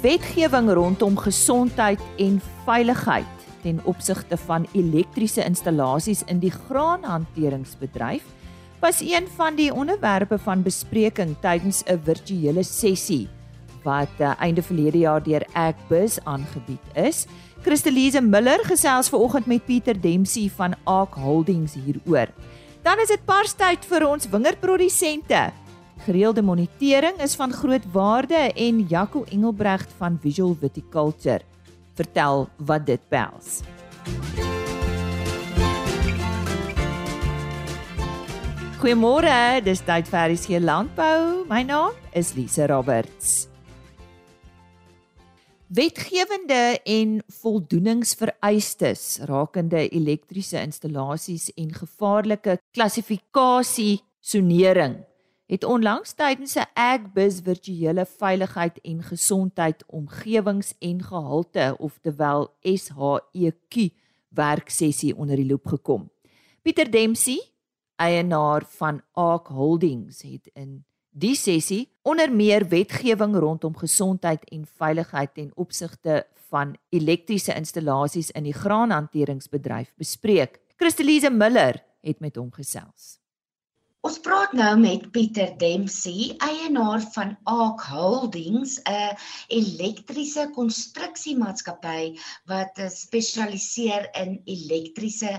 Wetgewing rondom gesondheid en veiligheid ten opsigte van elektriese installasies in die graanhanteringsbedryf was een van die onderwerpe van bespreking tydens 'n virtuele sessie wat uh, einde verlede jaar deur Agbus aangebied is. Christelise Miller gesels ver oggend met Pieter Dempsey van Ark Holdings hieroor. Dan is dit parstyd vir ons wingerprodusente. Gereelde monitering is van groot waarde en Jaco Engelbregt van Visual Viticulture vertel wat dit behels. Goeiemôre, dis tyd vir RC Landbou. My naam is Lise Roberts. Wetgewende en voldoeningsvereistes rakende elektriese installasies en gevaarlike klassifikasie sonering het onlangs tydens 'n Agbus virtuele veiligheid en gesondheid omgewings en gehalte oftewel SHEQ werksessie onder die loop gekom. Pieter Dempsey, eienaar van Ark Holdings, het in die sessie onder meer wetgewing rondom gesondheid en veiligheid ten opsigte van elektriese installasies in die graanhanteringsbedryf bespreek. Christelise Miller het met hom gesels. Ons praat nou met Pieter Dempsey, eienaar van Ark Holdings, 'n elektriese konstruksiemaatskappy wat spesialiseer in elektriese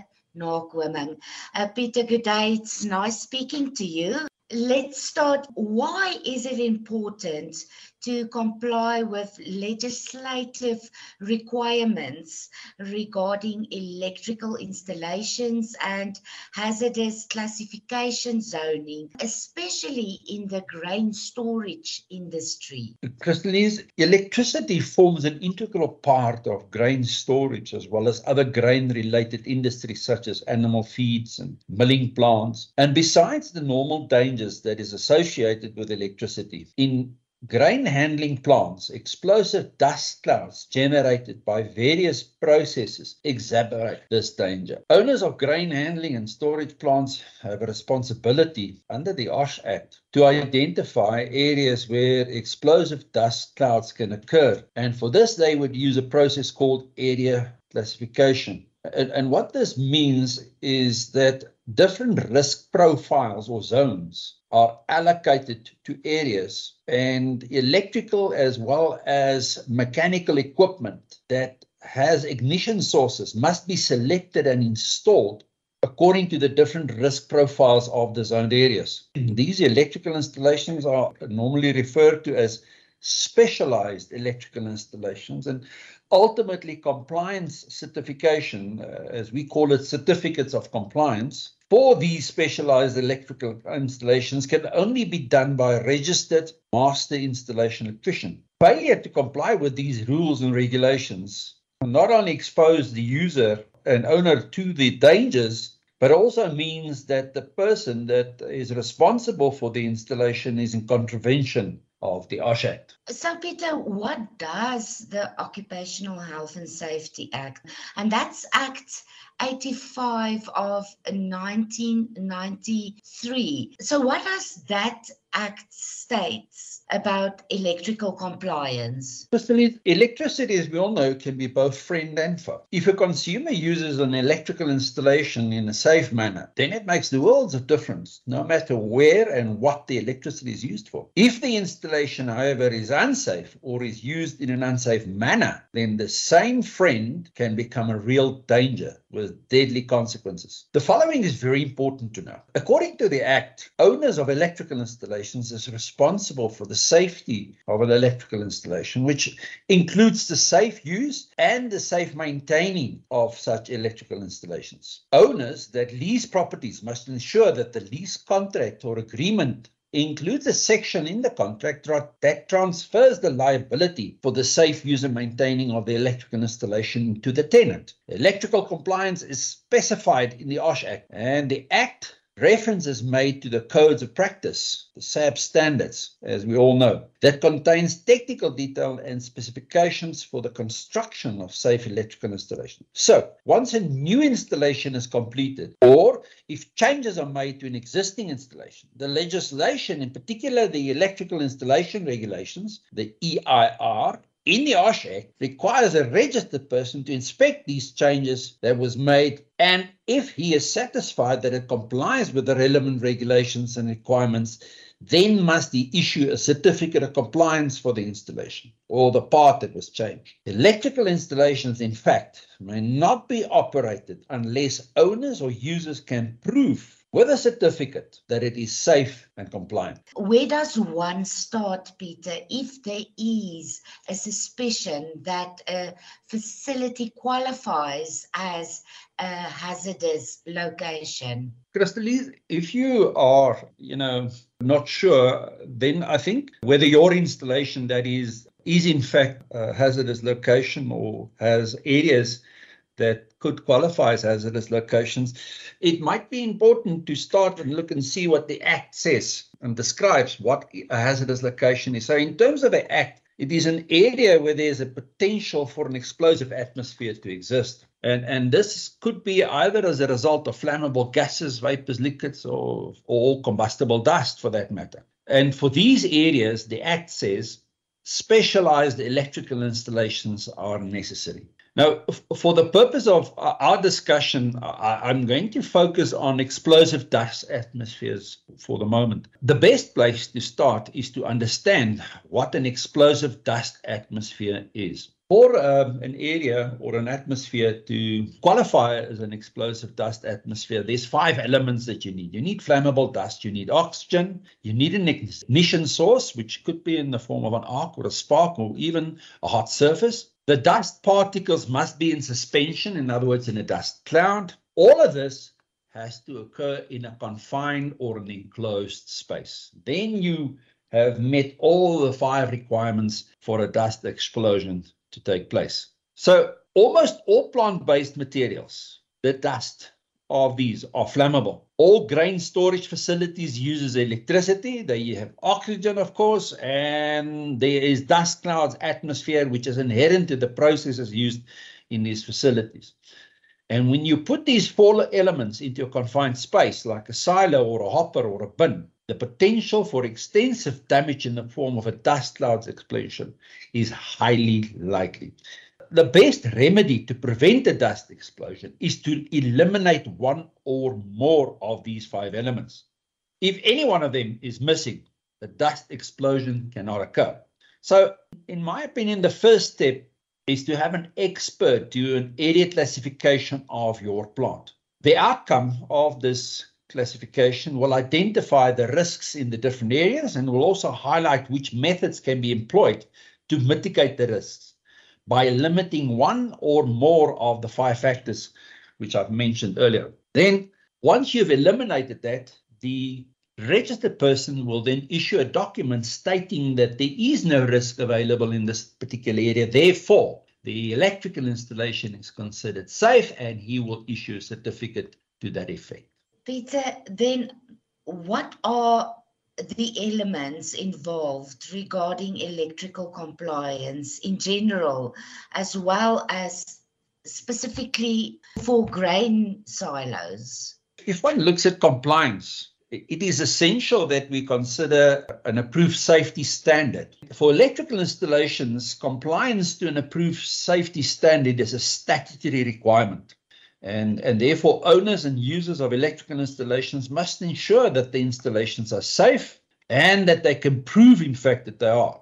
nakoming. Uh, Pieter, good day. It's nice speaking to you. Let's start. Why is it important to comply with legislative requirements regarding electrical installations and hazardous classification zoning, especially in the grain storage industry. Christine, electricity forms an integral part of grain storage as well as other grain related industries such as animal feeds and milling plants. And besides the normal dangers that is associated with electricity, in Grain handling plants, explosive dust clouds generated by various processes exacerbate this danger. Owners of grain handling and storage plants have a responsibility under the OSH Act to identify areas where explosive dust clouds can occur. And for this, they would use a process called area classification. And, and what this means is that different risk profiles or zones are allocated to areas and electrical as well as mechanical equipment that has ignition sources must be selected and installed according to the different risk profiles of the zoned areas. These electrical installations are normally referred to as specialized electrical installations and ultimately compliance certification uh, as we call it certificates of compliance for these specialized electrical installations can only be done by a registered master installation electrician. Failure to comply with these rules and regulations not only expose the user and owner to the dangers, but also means that the person that is responsible for the installation is in contravention of the OSH Act. So, Peter, what does the Occupational Health and Safety Act, and that's Act 85 of 1993. So, what does that act states about electrical compliance? Firstly, electricity, as we all know, can be both friend and foe. If a consumer uses an electrical installation in a safe manner, then it makes the worlds of difference, no matter where and what the electricity is used for. If the installation, however, is unsafe or is used in an unsafe manner, then the same friend can become a real danger with deadly consequences. The following is very important to know. According to the Act, owners of electrical installations is responsible for the safety of an electrical installation, which includes the safe use and the safe maintaining of such electrical installations. Owners that lease properties must ensure that the lease contract or agreement includes a section in the contract that transfers the liability for the safe use and maintaining of the electrical installation to the tenant. Electrical compliance is specified in the OSH Act, and the Act Reference is made to the codes of practice, the SAB standards, as we all know, that contains technical detail and specifications for the construction of safe electrical installation. So, once a new installation is completed, or if changes are made to an existing installation, the legislation, in particular the electrical installation regulations, the EIR, in the OSH Act requires a registered person to inspect these changes that was made and if he is satisfied that it complies with the relevant regulations and requirements then must he issue a certificate of compliance for the installation or the part that was changed. Electrical installations, in fact, may not be operated unless owners or users can prove with a certificate that it is safe and compliant. Where does one start, Peter, if there is a suspicion that a facility qualifies as a hazardous location? Crystal, if you are, you know, not sure, then I think whether your installation that is is in fact a hazardous location or has areas that could qualify as hazardous locations, it might be important to start and look and see what the Act says and describes what a hazardous location is. So, in terms of the Act, it is an area where there's a potential for an explosive atmosphere to exist. And, and this could be either as a result of flammable gases, vapors, liquids, or, or combustible dust for that matter. And for these areas, the Act says specialized electrical installations are necessary. Now, for the purpose of our discussion, I'm going to focus on explosive dust atmospheres for the moment. The best place to start is to understand what an explosive dust atmosphere is. For um, an area or an atmosphere to qualify as an explosive dust atmosphere, there's five elements that you need. You need flammable dust, you need oxygen, you need an ignition source, which could be in the form of an arc or a spark or even a hot surface. The dust particles must be in suspension, in other words, in a dust cloud. All of this has to occur in a confined or an enclosed space. Then you have met all the five requirements for a dust explosion to take place. So almost all plant-based materials, the dust of these are flammable. All grain storage facilities uses electricity. They have oxygen, of course, and there is dust clouds atmosphere, which is inherent to the processes used in these facilities. And when you put these four elements into a confined space, like a silo or a hopper or a bin, the potential for extensive damage in the form of a dust clouds explosion is highly likely. The best remedy to prevent a dust explosion is to eliminate one or more of these five elements. If any one of them is missing, the dust explosion cannot occur. So, in my opinion, the first step is to have an expert do an area classification of your plant. The outcome of this classification will identify the risks in the different areas and will also highlight which methods can be employed to mitigate the risks by limiting one or more of the five factors which I've mentioned earlier. Then, once you've eliminated that, the registered person will then issue a document stating that there is no risk available in this particular area. Therefore, the electrical installation is considered safe and he will issue a certificate to that effect. Peter, then what are the elements involved regarding electrical compliance in general, as well as specifically for grain silos? If one looks at compliance, it is essential that we consider an approved safety standard. For electrical installations, compliance to an approved safety standard is a statutory requirement. And, and therefore, owners and users of electrical installations must ensure that the installations are safe and that they can prove, in fact, that they are.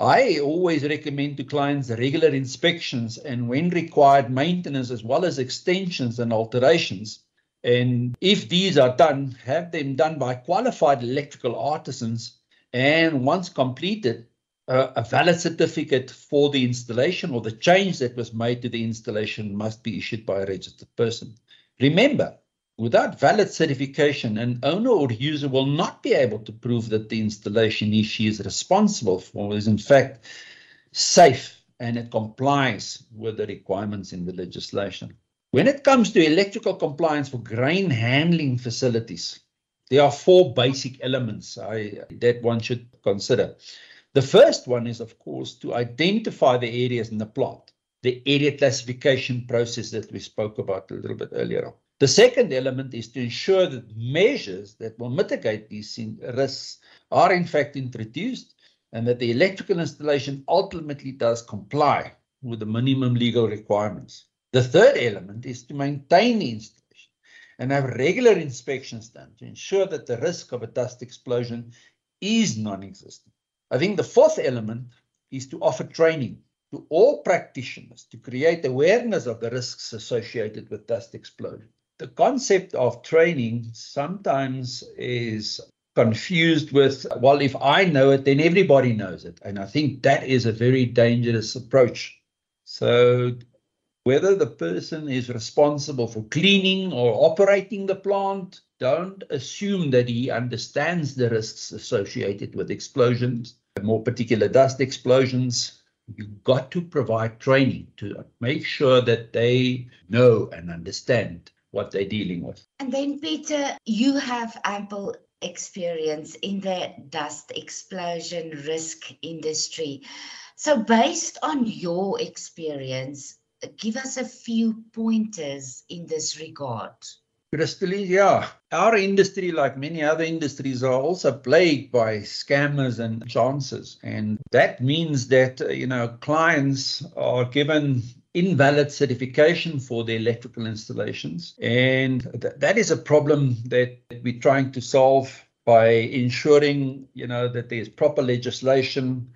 I always recommend to clients regular inspections and, when required, maintenance as well as extensions and alterations. And if these are done, have them done by qualified electrical artisans. And once completed, uh, a valid certificate for the installation or the change that was made to the installation must be issued by a registered person. Remember, without valid certification, an owner or user will not be able to prove that the installation he she is responsible for is in fact safe and it complies with the requirements in the legislation. When it comes to electrical compliance for grain handling facilities, there are four basic elements I, that one should consider. The first one is, of course, to identify the areas in the plot, the area classification process that we spoke about a little bit earlier on. The second element is to ensure that measures that will mitigate these risks are in fact introduced. and that the electrical installation ultimately does comply with the minimum legal requirements. The third element is to maintain the installation and have regular inspections done to ensure that the risk of a dust explosion is non-existent. I think the fourth element is to offer training to all practitioners to create awareness of the risks associated with dust explosion. The concept of training sometimes is confused with, well, if I know it, then everybody knows it. And I think that is a very dangerous approach. So, whether the person is responsible for cleaning or operating the plant, don't assume that he understands the risks associated with explosions, more particular dust explosions. You've got to provide training to make sure that they know and understand what they're dealing with. And then, Peter, you have ample experience in the dust explosion risk industry. So, based on your experience, give us a few pointers in this regard. Yeah, our industry, like many other industries, are also plagued by scammers and chances. And that means that, uh, you know, clients are given invalid certification for the electrical installations. And th- that is a problem that we're trying to solve by ensuring, you know, that there's proper legislation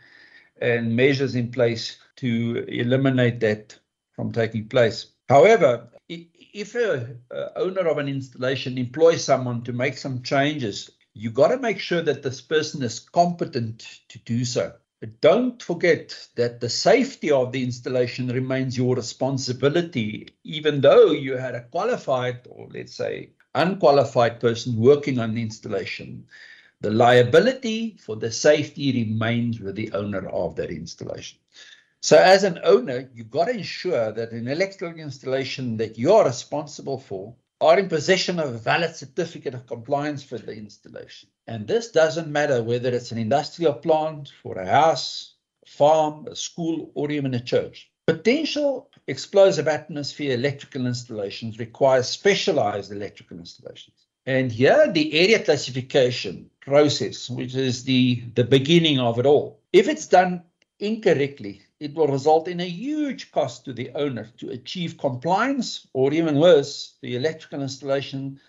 and measures in place to eliminate that from taking place. However, if a, a, owner of an installation employs someone to make some changes, you got to make sure that this person is competent to do so. But don't forget that the safety of the installation remains your responsibility, even though you had a qualified or let's say unqualified person working on the installation. The liability for the safety remains with the owner of that installation. So, as an owner, you've got to ensure that an electrical installation that you're responsible for are in possession of a valid certificate of compliance for the installation. And this doesn't matter whether it's an industrial plant, for a house, a farm, a school, or even a church. Potential explosive atmosphere electrical installations require specialized electrical installations. And here, the area classification process, which is the, the beginning of it all, if it's done incorrectly, it will result in a huge cost to the owner to achieve compliance, or even worse, the electrical installation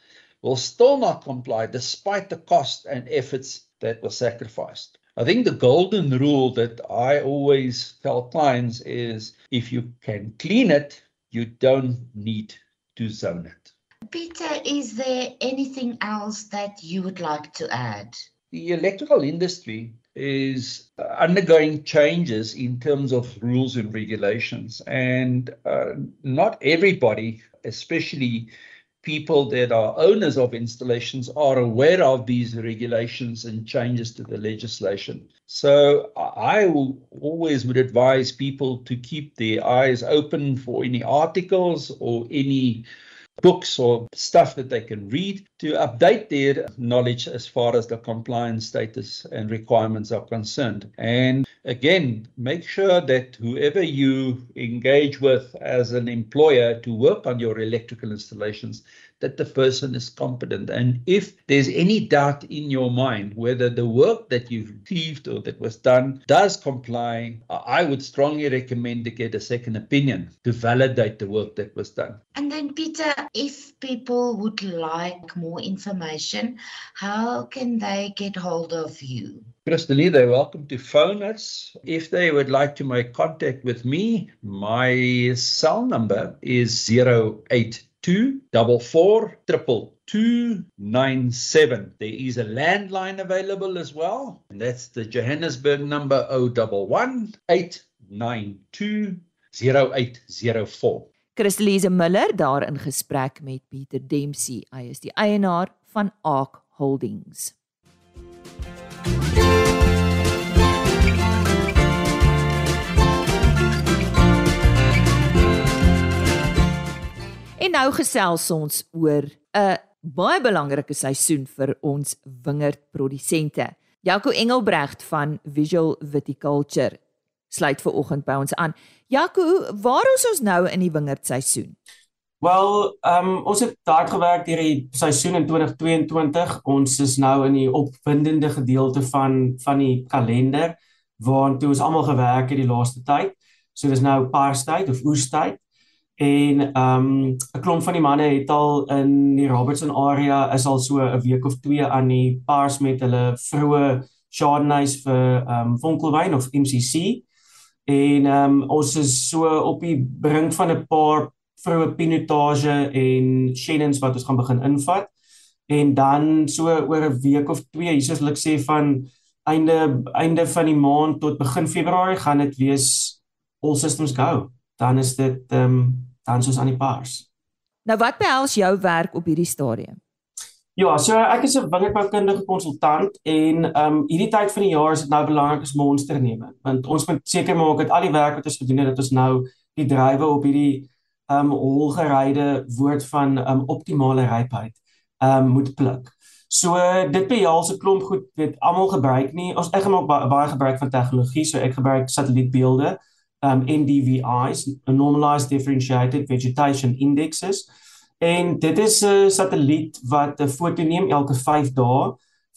will still not comply despite the cost and efforts that were sacrificed. I think the golden rule that I always tell clients is if you can clean it, you don't need to zone it. Peter, is there anything else that you would like to add? The electrical industry is undergoing changes in terms of rules and regulations. And uh, not everybody, especially people that are owners of installations, are aware of these regulations and changes to the legislation. So I always would advise people to keep their eyes open for any articles or any books or stuff that they can read to update their knowledge as far as the compliance status and requirements are concerned. And again, make sure that whoever you engage with as an employer to work on your electrical installations, that the person is competent. And if there's any doubt in your mind whether the work that you've received or that was done does comply, I would strongly recommend to get a second opinion to validate the work that was done. And then, Peter, if people would like more information, how can they get hold of you? Christine, they're welcome to phone us. If they would like to make contact with me, my cell number is 082 two double four triple two nine seven. There is a landline available as well, and that's the Johannesburg number O double one eight nine two zero eight zero four. Christelise Miller daar in gesprek met Pieter Dempsey. Hy is die eienaar van Ark Holdings. En nou gesels ons oor 'n baie belangrike seisoen vir ons wingerdprodusente. Jaco Engelbregt van Visual Viticulture sluit ver oggend by ons aan. Jaco, waar is ons nou in die wingerdseisoen? Wel, ehm um, ons het hard gewerk hierdie seisoen in 2022. Ons is nou in die opwindende gedeelte van van die kalender. waartoe ons almal gewerk het die laaste tyd. So dis nou Parstyd of Oestyd. En ehm um, 'n klomp van die manne het al in die Robertson area is al so 'n week of 2 aan die Pars met hulle vroue Chardonnays vir ehm um, Vonkelwyn of MCC. En ehm um, ons is so op die brink van 'n paar vroue Pinotage en Shannons wat ons gaan begin invat. En dan so oor 'n week of 2, hier soos ek sê van einde einde van die maand tot begin Februarie gaan dit wees all systems go. Dan is dit ehm um, dan soos aan die paars. Nou wat behels jou werk op hierdie stadium? Ja, so ek is 'n wingerdboukundige konsultant en ehm um, hierdie tyd van die jaar is dit nou belangrik as monster neem want ons moet seker maak dat al die werk wat ons gedoen het dat ons nou die drywe op hierdie ehm um, holgeryde woord van ehm um, optimale rypheid ehm um, moet pluk. So dit behels 'n klomp goed wat almal gebruik nie. Ons ek gemaak baie, baie gebruik van tegnologie, so ek gebruik satellietbeelde um NDVI's, normalized differentiated vegetation indexes. En dit is 'n satelliet wat 'n foto neem elke 5 dae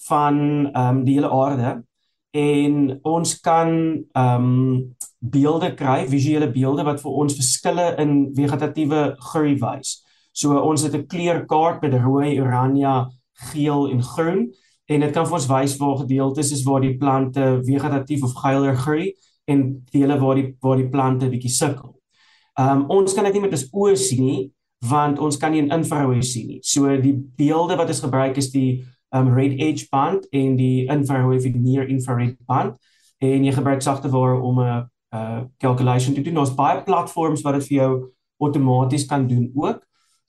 van um die hele aarde en ons kan um beelde kry, visuele beelde wat vir ons verskille in vegetatiewe groei wys. So ons het 'n kleurkaart met rooi, oranje, geel en groen en dit kan vir ons wys waar gedeeltes is waar die plante vegetatief of geiler groei en dele waar die waar die plante bietjie sukkel. Ehm um, ons kan dit nie met ons oë sien nie want ons kan nie in infrarooi sien nie. So die beelde wat ons gebruik is die ehm um, red edge band en die infrarooi vir die near infrared band en jy gebruik sagte ware om 'n uh calculation te doen. Daar's baie platforms wat dit vir jou outomaties kan doen ook.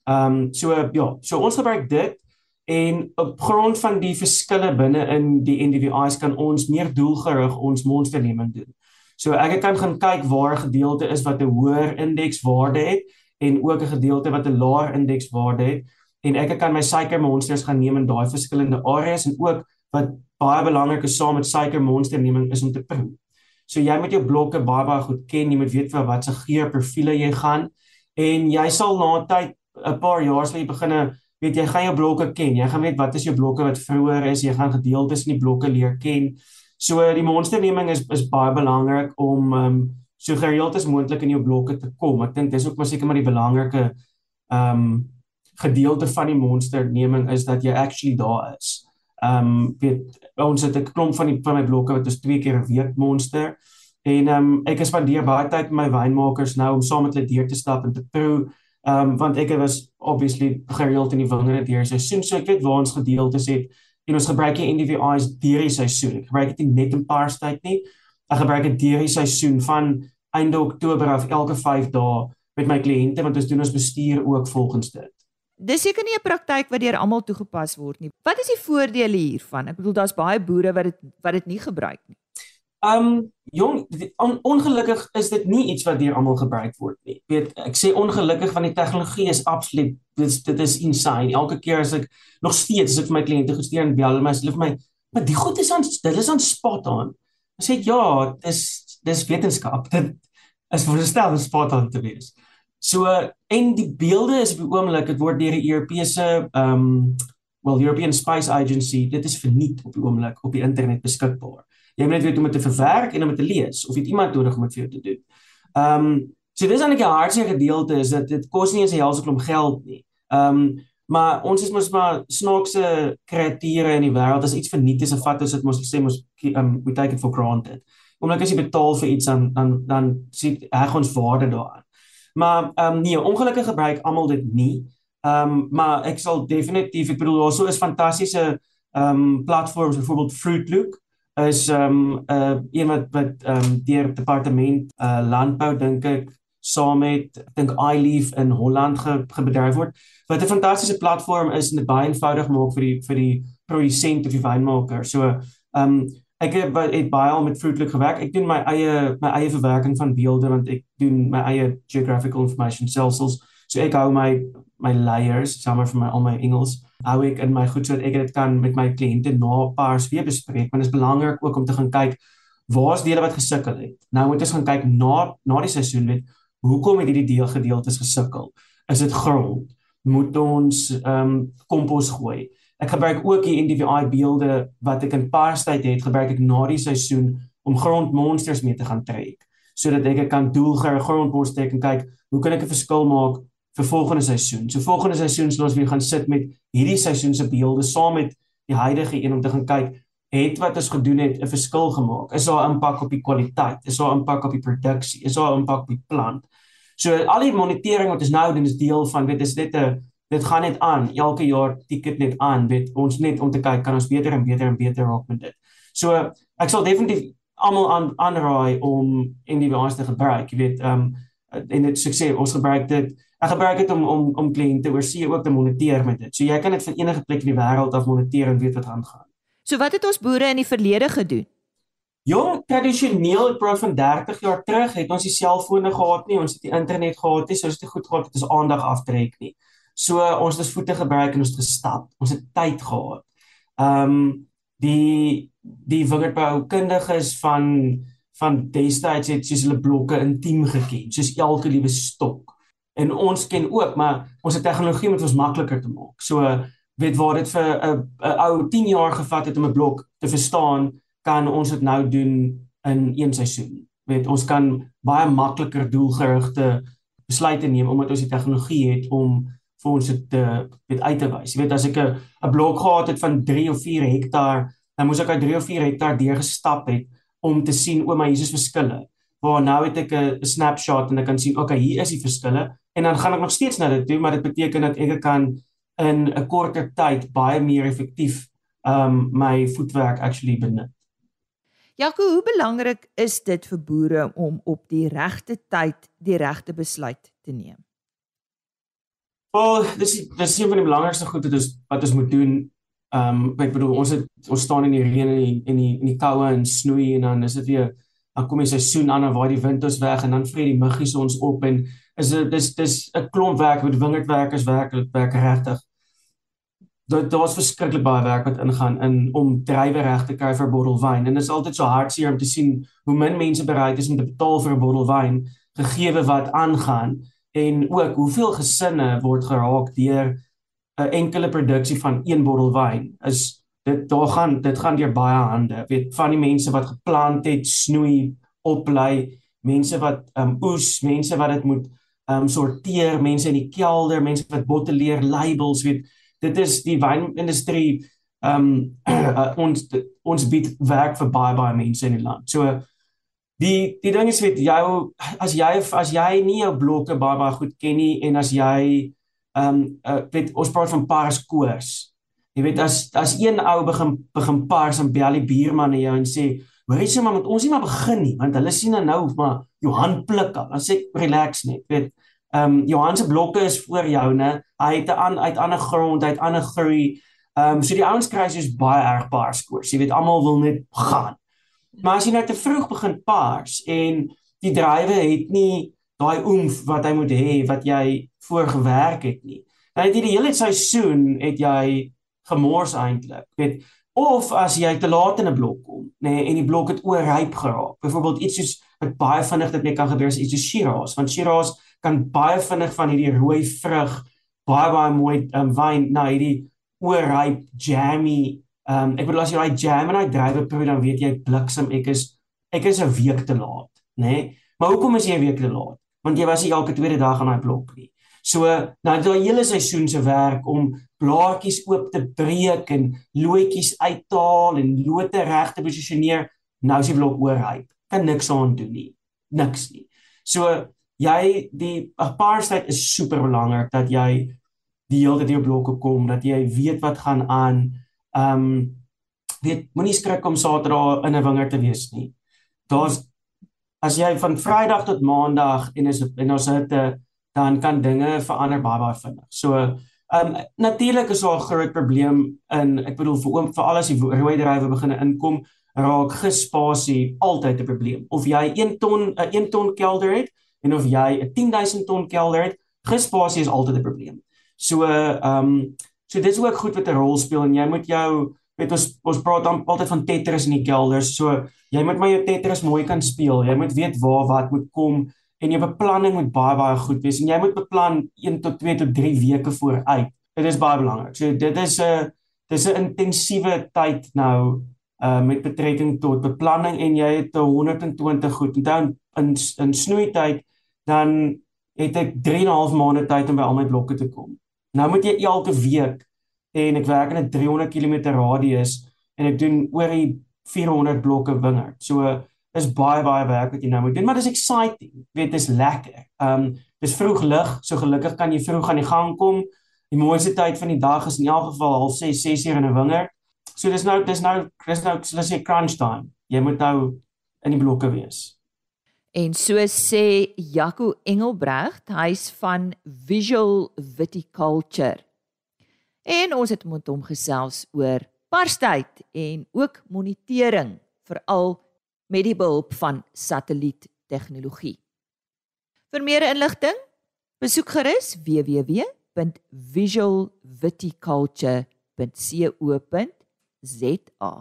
Ehm um, so ja, so ons gebruik dit en op grond van die verskille binne in die NDVI's kan ons meer doelgerig ons monsterneming doen. So ek kan gaan kyk waar 'n gedeelte is wat 'n hoër indekswaarde het en ook 'n gedeelte wat 'n laer indekswaarde het en ek kan my suiker monsters gaan neem in daai verskillende areas en ook wat baie belangrik is saam met suiker monsterneming is om te proe. So jy moet jou blokke baie baie goed ken, jy moet weet vir wat se geur profiele jy gaan en jy sal na tyd 'n paar jaar sal jy begine weet jy gaan jou blokke ken. Jy gaan weet wat is jou blokke wat vroeër is, jy gaan gedeeltes in die blokke leer ken. So die monsterneming is is baie belangrik om um so gereeld as moontlik in jou blokke te kom. Ek dink dis ook maar seker maar die belangrike um gedeelte van die monsterneming is dat jy actually daar is. Um weet ons het 'n klomp van die van my blokke wat is twee keer 'n week monster en um ek spandeer baie tyd met my wynmakers nou om saam met hulle deur te stap en te proe um want ek was obviously gereeld in die wingerde deur seisoen so ek weet waar ons gedeeltes het en ons gebruik die NDVI's deur die seisoen. Ek gebruik dit nie net in Parstyd nie. Ek gebruik dit deur die seisoen van einde Oktober af elke 5 dae met my kliënte want ons doen ons bestuur ook volgens dit. Dis seker nie 'n praktyk wat deur almal toegepas word nie. Wat is die voordele hiervan? Ek bedoel daar's baie boere wat dit wat dit nie gebruik nie. Um jong, on, ongelukkig is dit nie iets wat deur almal gebruik word nie. Weet, ek sê ongelukkig van die tegnologie is absoluut dit dit is insane. Elke keer as ek nog steeds as ek vir my kliënte gestuur en bel my, hulle vir my, "Maar die goed is aan dit is aan spot on." Ek sê ja, dis dis wetenskap. Dit is veronderstel om spot on te wees. So en die beelde is op die oomblik dit word deur die Europese um well European Spice Agency, dit is verniet op die oomblik op die internet beskikbaar. Jy moet net weet hoe om dit te verwerk en om dit te lees of jy iemand nodig om dit vir jou te doen. Ehm um, so dis eintlik 'n hartseer gedeelte is dat dit kos nie eens 'n helse klomp geld nie. Ehm um, maar ons is mos maar snaakse kreature in die wêreld. As iets verniet is, vat ons dit mos sê mos um we take it for granted. Omdat as jy betaal vir iets dan dan dan sien reg ons waarde daaraan. Maar ehm um, nee, ongelukkig gebruik almal dit nie. Ehm um, maar ek sal definitief ek bedoel daar so is fantastiese ehm um, platforms byvoorbeeld Fruit Loop is um 'n uh, een wat wat um deur departement uh landbou dink ek saam met dink iLeaf in Holland ge, gebedryf word wat 'n fantastiese platform is en dit baie eenvoudig maak vir die vir die produsent of die wynmaker. So um ek het, het baie al met Fruitloop gewerk. Ek doen my eie my eie verwerking van beelde want ek doen my eie geographical information cells. So ek hou my my layers sommer vir my al my Engels hou ek in my goed sodat ek dit kan met my kliënte na 'n paar weer bespreek want dit is belangrik ook om te gaan kyk waar's dele wat gesukkel het. Nou moet ons gaan kyk na na die seisoen weet hoekom het hierdie deel gedeeltes gesukkel. Is dit grond? Moet ons ehm um, kompos gooi? Ek gebruik ook die NDVI beelde wat ek in paarstyd het gebruik ek na die seisoen om grondmonsters mee te gaan trek sodat ek kan doelgerig grondmonsters trek en kyk hoe kan ek 'n verskil maak vir volgende seisoen. So volgende seisoen sal ons weer gaan sit met hierdie seisoen se beelde saam met die huidige een om te gaan kyk het wat ons gedoen het 'n verskil gemaak. Is daar impak op die kwaliteit? Is daar impak op die produksie? Is daar impak op die plant? So al die monitering wat ons nou doen is deel van dit is net 'n dit gaan net aan. Elke jaar tik dit net aan. Weet ons net om te kyk kan ons beter en beter en beter raak met dit. So ek sal definitief almal aan aanraai om NDV's te gebruik. Jy weet, ehm um, en dit sukses ons gebruik dit Ek gebruik dit om om om kliënte oor see ook te moniteer met dit. So jy kan dit van enige plek in die wêreld af moniteer en weet wat aangaan. So wat het ons boere in die verlede gedoen? Ja, tradisioneel, ek praat van 30 jaar terug, het ons nie selfone gehad nie, ons het die internet gehad nie, so ons het goed gehad dat ons aandag aftrek nie. So ons het ons voete gebruik en ons het gestap. Ons het tyd gehad. Ehm um, die die wingerdboukundiges van van destyds het soos hulle blokke intiem geken, soos elke liewe stok en ons ken ook maar ons het tegnologie met ons makliker te maak. So weet waar dit vir 'n ou 10 jaar gevat het om 'n blok te verstaan, kan ons dit nou doen in een seisoen. Weet ons kan baie makliker doelgerigte besluite neem omdat ons die tegnologie het om vir ons dit te weet uit te wys. Jy weet as ek 'n 'n blok gehad het van 3 of 4 hektaar, dan moes ek uit 3 of 4 hektaar deur gestap het om te sien o my hier is verskille. Waar nou het ek 'n snapshot en ek kan sien okay, hier is die verskille en dan gaan ek nog steeds na dit toe, maar dit beteken dat ek kan in 'n korter tyd baie meer effektief um my voetwerk actually benut. Jaco, hoe belangrik is dit vir boere om op die regte tyd die regte besluit te neem? Wel, dis dis een van die belangrikste goed wat ons wat ons moet doen. Um ek bedoel ons het ons staan in die reën en die in die in die koue en snoei en dan is dit weer dan kom die seisoen aan en waar die wind ons weg en dan vreet die muggies ons op en is dit dis dis 'n klomp werk met wingerdwerkers werklik werk regtig. Daar daar's verskriklik baie werk wat ingaan in om drywe reg te kry vir bottel wyn en dit is altyd so hartseer om te sien hoe min mense bereid is om te betaal vir 'n bottel wyn gegee wat aangaan en ook hoeveel gesinne word geraak deur 'n enkele produksie van een bottel wyn. Is dit daar gaan dit gaan deur baie hande. Weet van die mense wat geplant het, snoei, oplei, mense wat um oes, mense wat dit moet um sorteer, mense in die kelder, mense wat botteleer, labels, weet, dit is die wynindustrie um uh, ons ons bied werk vir baie baie mense in die land. So die die ding is weet jou as jy as jy nie jou blokke baie baie goed ken nie en as jy um uh, weet ons praat van pars koers. Jy weet as as een ou begin begin pars en bel die buurman en jou en sê Maar hy sê maar met ons nie maar begin nie want hulle sien nou maar Johan pluk al. Dan sê relax net. Weet ehm um, Johan se blokke is voor joune. Hy het 'n aan uit ander grond, uit ander groei. Ehm um, so die ouens kry soos baie erg paars koers. Jy weet almal wil net gaan. Maar as jy nou te vroeg begin paars en die drywe het nie daai oomf wat hy moet hê wat jy voorgewerk het nie. Dan het jy die hele seisoen het jy gemors eintlik. Weet of as jy te laat in 'n blok kom, nê, nee, en die blok het oorryp geraak. Byvoorbeeld iets soos wat baie vinnig dit net kan gebeur is iets soos Shiraz, want Shiraz kan baie vinnig van hierdie rooi vrug baie baie mooi um, wyn na hierdie oorryp jammy. Um ek bedoel as jy daai jam en daai drywe proe dan weet jy bliksem ek is ek is 'n week te laat, nê? Nee? Maar hoekom is jy 'n week te laat? Want jy was nie elke tweede dag aan daai blok nie. So nou daai hele seisoen se werk om blaartjies oop te breek en loetjies uithaal en lote reg te posisioneer, nou is die blok oorhyp. Kan niks aan doen nie. Niks nie. So jy die apartheid is super belangrik dat jy die hele tyd jou blokke kom, dat jy weet wat gaan aan. Ehm um, weet moenie skrik om Saterdag in 'n wingerd te wees nie. Daar's as jy van Vrydag tot Maandag en is en ons het 'n dan kan dinge verander baie baie vinnig. So ehm um, natuurlik is daar 'n groot probleem in ek bedoel vir oom vir alles die rooi drywe begin inkom raak gespasie altyd 'n probleem. Of jy 1 ton 'n 1 ton kelder het en of jy 'n 10000 ton kelder het, gespasie is altyd 'n probleem. So ehm um, so dit is ook goed wat 'n rol speel en jy moet jou weet ons ons praat dan altyd van Tetris in die kelders. So jy moet maar jou Tetris mooi kan speel. Jy moet weet waar wat moet kom en jou beplanning moet baie baie goed wees en jy moet beplan 1 tot 2 tot 3 weke vooruit. Dit is baie belangrik. So dit is 'n dis 'n intensiewe tyd nou uh met betrekking tot beplanning en jy het 120 goed. Dan in in snoeityd dan het ek 3 en 'n half maande tyd om by al my blokke te kom. Nou moet jy elke week en ek werk in 'n 300 km radius en ek doen oor die 400 blokke wingerd. So is baie baie werk wat jy nou moet doen, maar dis exciting. Jy weet, dis lekker. Um dis vroeg lig, so gelukkig kan jy vroeg aan die gang kom. Die mooiste tyd van die dag is in elk geval half 6, 6 uur in 'n wingerd. So dis nou dis nou dis nou so dis 'n crunch time. Jy moet nou in die blokke wees. En so sê Jaco Engelbregt, hy's van Visual Viticulture. En ons het met hom gesels oor parstyd en ook monitering veral met die behulp van satelliettegnologie. Vir meer inligting, besoek gerus www.visualviticulture.co.za.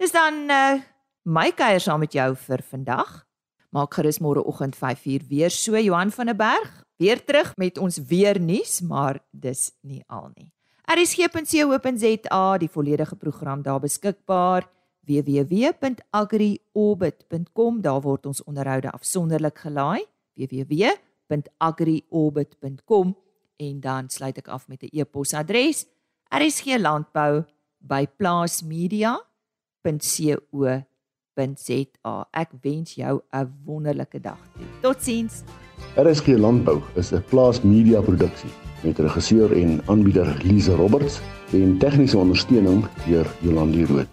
Dis dan uh, my kuier saam met jou vir vandag. Maak gerus môreoggend 5uur weer so Johan van der Berg weer terug met ons weer nuus, maar dis nie al nie. RSG.co.za die volledige program daar beskikbaar www.agriorbit.com daar word ons onderhoude afsonderlik gelaai. www.agriorbit.com en dan sluit ek af met 'n e-posadres rsglandbou@plaasmedia.co.za ek wens jou 'n wonderlike dag toe. Totsiens. RSG Landbou is 'n plaasmedia produksie met regisseur en aanbieder Lize Roberts en tegniese ondersteuning deur Jolande Rooi